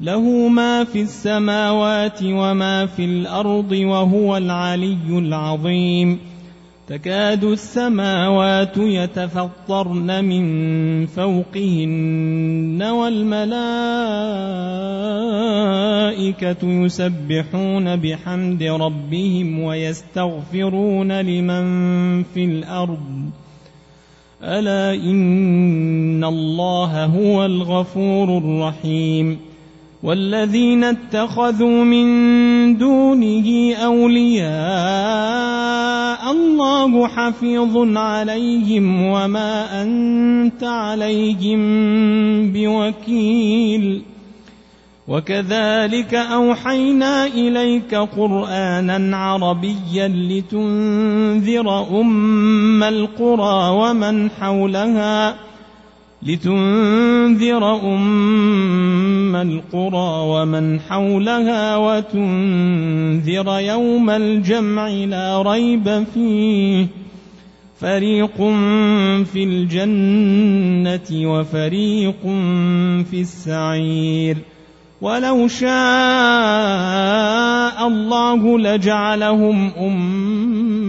له ما في السماوات وما في الأرض وهو العلي العظيم. تكاد السماوات يتفطرن من فوقهن والملائكة يسبحون بحمد ربهم ويستغفرون لمن في الأرض. ألا إن الله هو الغفور الرحيم. والذين اتخذوا من دونه أولياء الله حفيظ عليهم وما أنت عليهم بوكيل. وكذلك أوحينا إليك قرآنا عربيا لتنذر أم القرى ومن حولها لتنذر أم القرى ومن حولها وتنذر يوم الجمع لا ريب فيه فريق في الجنة وفريق في السعير ولو شاء الله لجعلهم أمة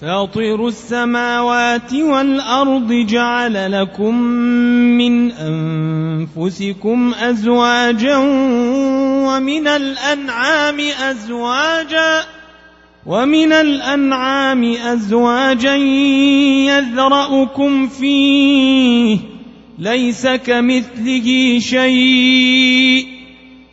فاطر السماوات والأرض جعل لكم من أنفسكم أزواجا ومن الأنعام أزواجا ومن الأنعام أزواجا يذرأكم فيه ليس كمثله شيء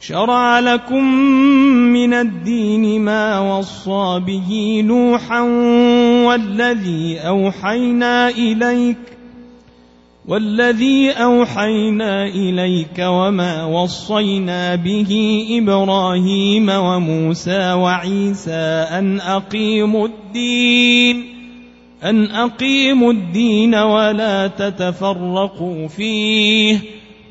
شرع لكم من الدين ما وصى به نوحا والذي أوحينا إليك والذي أوحينا إليك وما وصينا به إبراهيم وموسى وعيسى أن أقيموا الدين أن أقيموا الدين ولا تتفرقوا فيه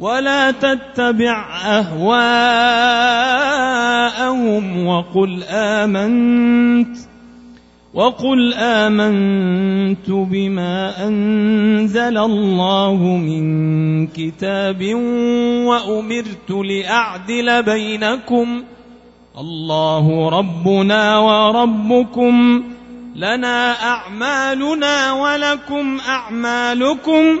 ولا تتبع أهواءهم وقل آمنت وقل آمنت بما أنزل الله من كتاب وأمرت لأعدل بينكم الله ربنا وربكم لنا أعمالنا ولكم أعمالكم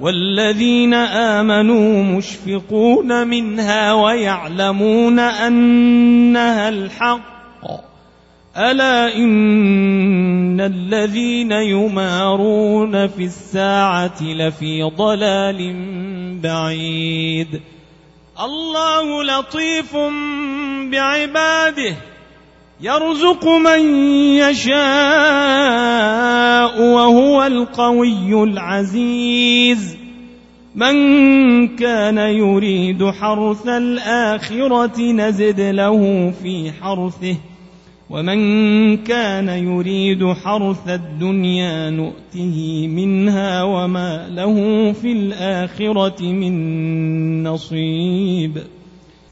والذين آمنوا مشفقون منها ويعلمون أنها الحق. ألا إن الذين يمارون في الساعة لفي ضلال بعيد. الله لطيف بعباده. يرزق من يشاء وهو القوي العزيز. من كان يريد حرث الآخرة نزد له في حرثه. ومن كان يريد حرث الدنيا نؤته منها وما له في الآخرة من نصيب.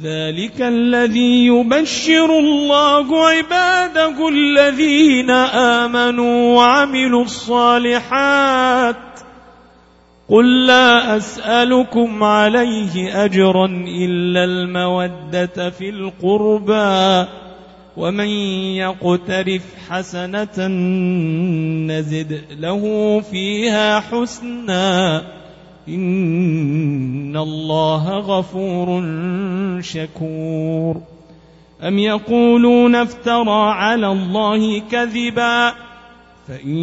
ذلك الذي يبشر الله عباده الذين امنوا وعملوا الصالحات قل لا أسألكم عليه أجرا إلا المودة في القربى ومن يقترف حسنة نزد له فيها حسنا إن الله غفور شكور. أم يقولون افترى على الله كذباً؟ فإن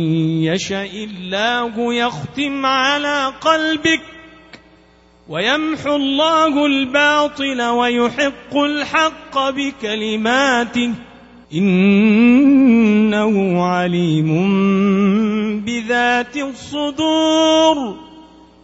يشاء الله يختم على قلبك ويمحو الله الباطل ويحق الحق بكلماته إنه عليم بذات الصدور.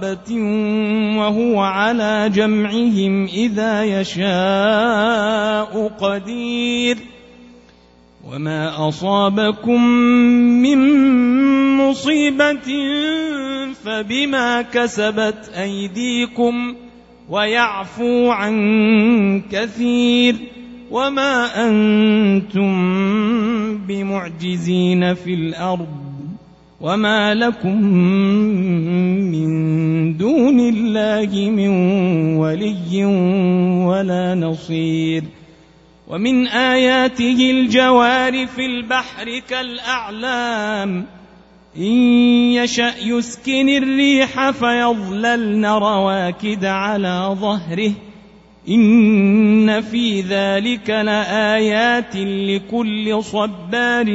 دابة وهو على جمعهم إذا يشاء قدير وما أصابكم من مصيبة فبما كسبت أيديكم ويعفو عن كثير وما أنتم بمعجزين في الأرض وما لكم من دون الله من ولي ولا نصير. ومن آياته الجوار في البحر كالأعلام. إن يشأ يسكن الريح فيظللن رواكد على ظهره. إن في ذلك لآيات لكل صبار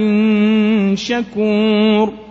شكور.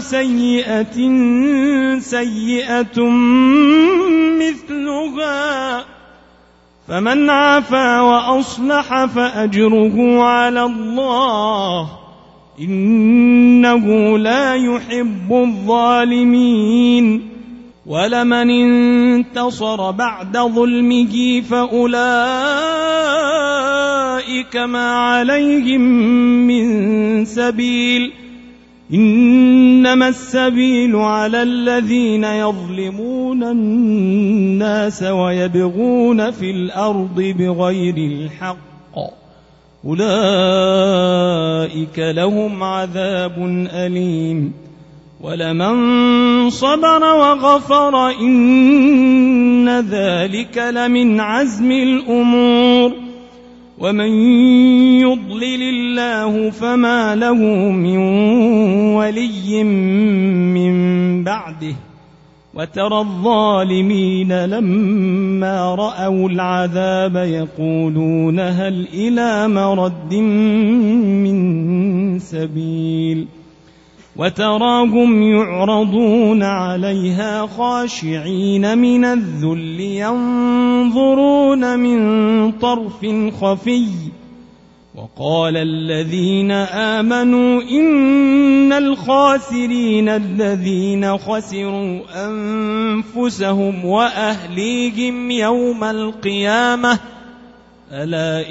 سيئة سيئة مثلها فمن عفا وأصلح فأجره على الله إنه لا يحب الظالمين ولمن انتصر بعد ظلمه فأولئك ما عليهم من سبيل إنما السبيل على الذين يظلمون الناس ويبغون في الأرض بغير الحق. أولئك لهم عذاب أليم. ولمن صبر وغفر إن ذلك لمن عزم الأمور. ومن يضلل الله فما له من ولي من بعده وترى الظالمين لما رأوا العذاب يقولون هل إلى مرد من سبيل وتراهم يعرضون عليها خاشعين من الذل ينظرون من طرف خفي. وقال الذين آمنوا إن الخاسرين الذين خسروا أنفسهم وأهليهم يوم القيامة ألا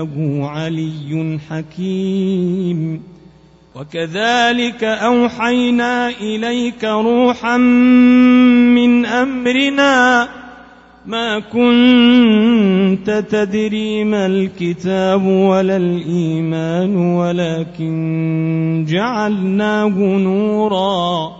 إنه علي حكيم. وكذلك أوحينا إليك روحا من أمرنا ما كنت تدري ما الكتاب ولا الإيمان ولكن جعلناه نورا.